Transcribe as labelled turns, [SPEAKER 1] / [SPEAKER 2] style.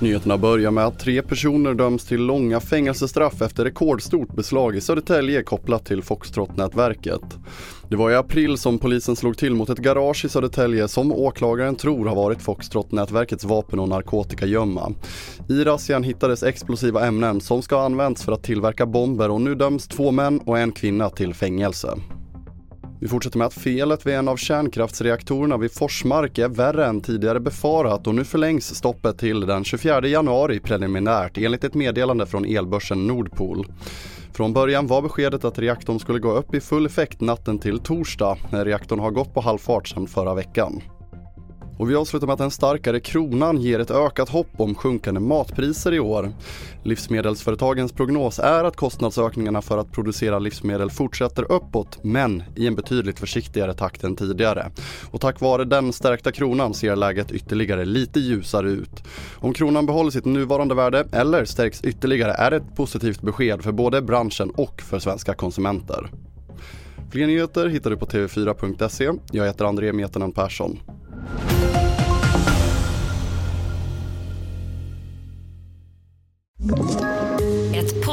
[SPEAKER 1] Nyheterna börjar med att tre personer döms till långa fängelsestraff efter rekordstort beslag i Södertälje kopplat till Foxtrot-nätverket. Det var i april som polisen slog till mot ett garage i Södertälje som åklagaren tror har varit Foxtrot-nätverkets vapen och narkotikagömma. I razzian hittades explosiva ämnen som ska ha använts för att tillverka bomber och nu döms två män och en kvinna till fängelse. Vi fortsätter med att felet vid en av kärnkraftsreaktorerna vid Forsmark är värre än tidigare befarat och nu förlängs stoppet till den 24 januari preliminärt enligt ett meddelande från elbörsen Nordpol. Från början var beskedet att reaktorn skulle gå upp i full effekt natten till torsdag reaktorn har gått på halvfart sedan förra veckan. Och vi avslutar med att den starkare kronan ger ett ökat hopp om sjunkande matpriser i år. Livsmedelsföretagens prognos är att kostnadsökningarna för att producera livsmedel fortsätter uppåt, men i en betydligt försiktigare takt än tidigare. Och tack vare den stärkta kronan ser läget ytterligare lite ljusare ut. Om kronan behåller sitt nuvarande värde eller stärks ytterligare är det ett positivt besked för både branschen och för svenska konsumenter. Fler nyheter hittar du på tv4.se. Jag heter André Metanen Persson.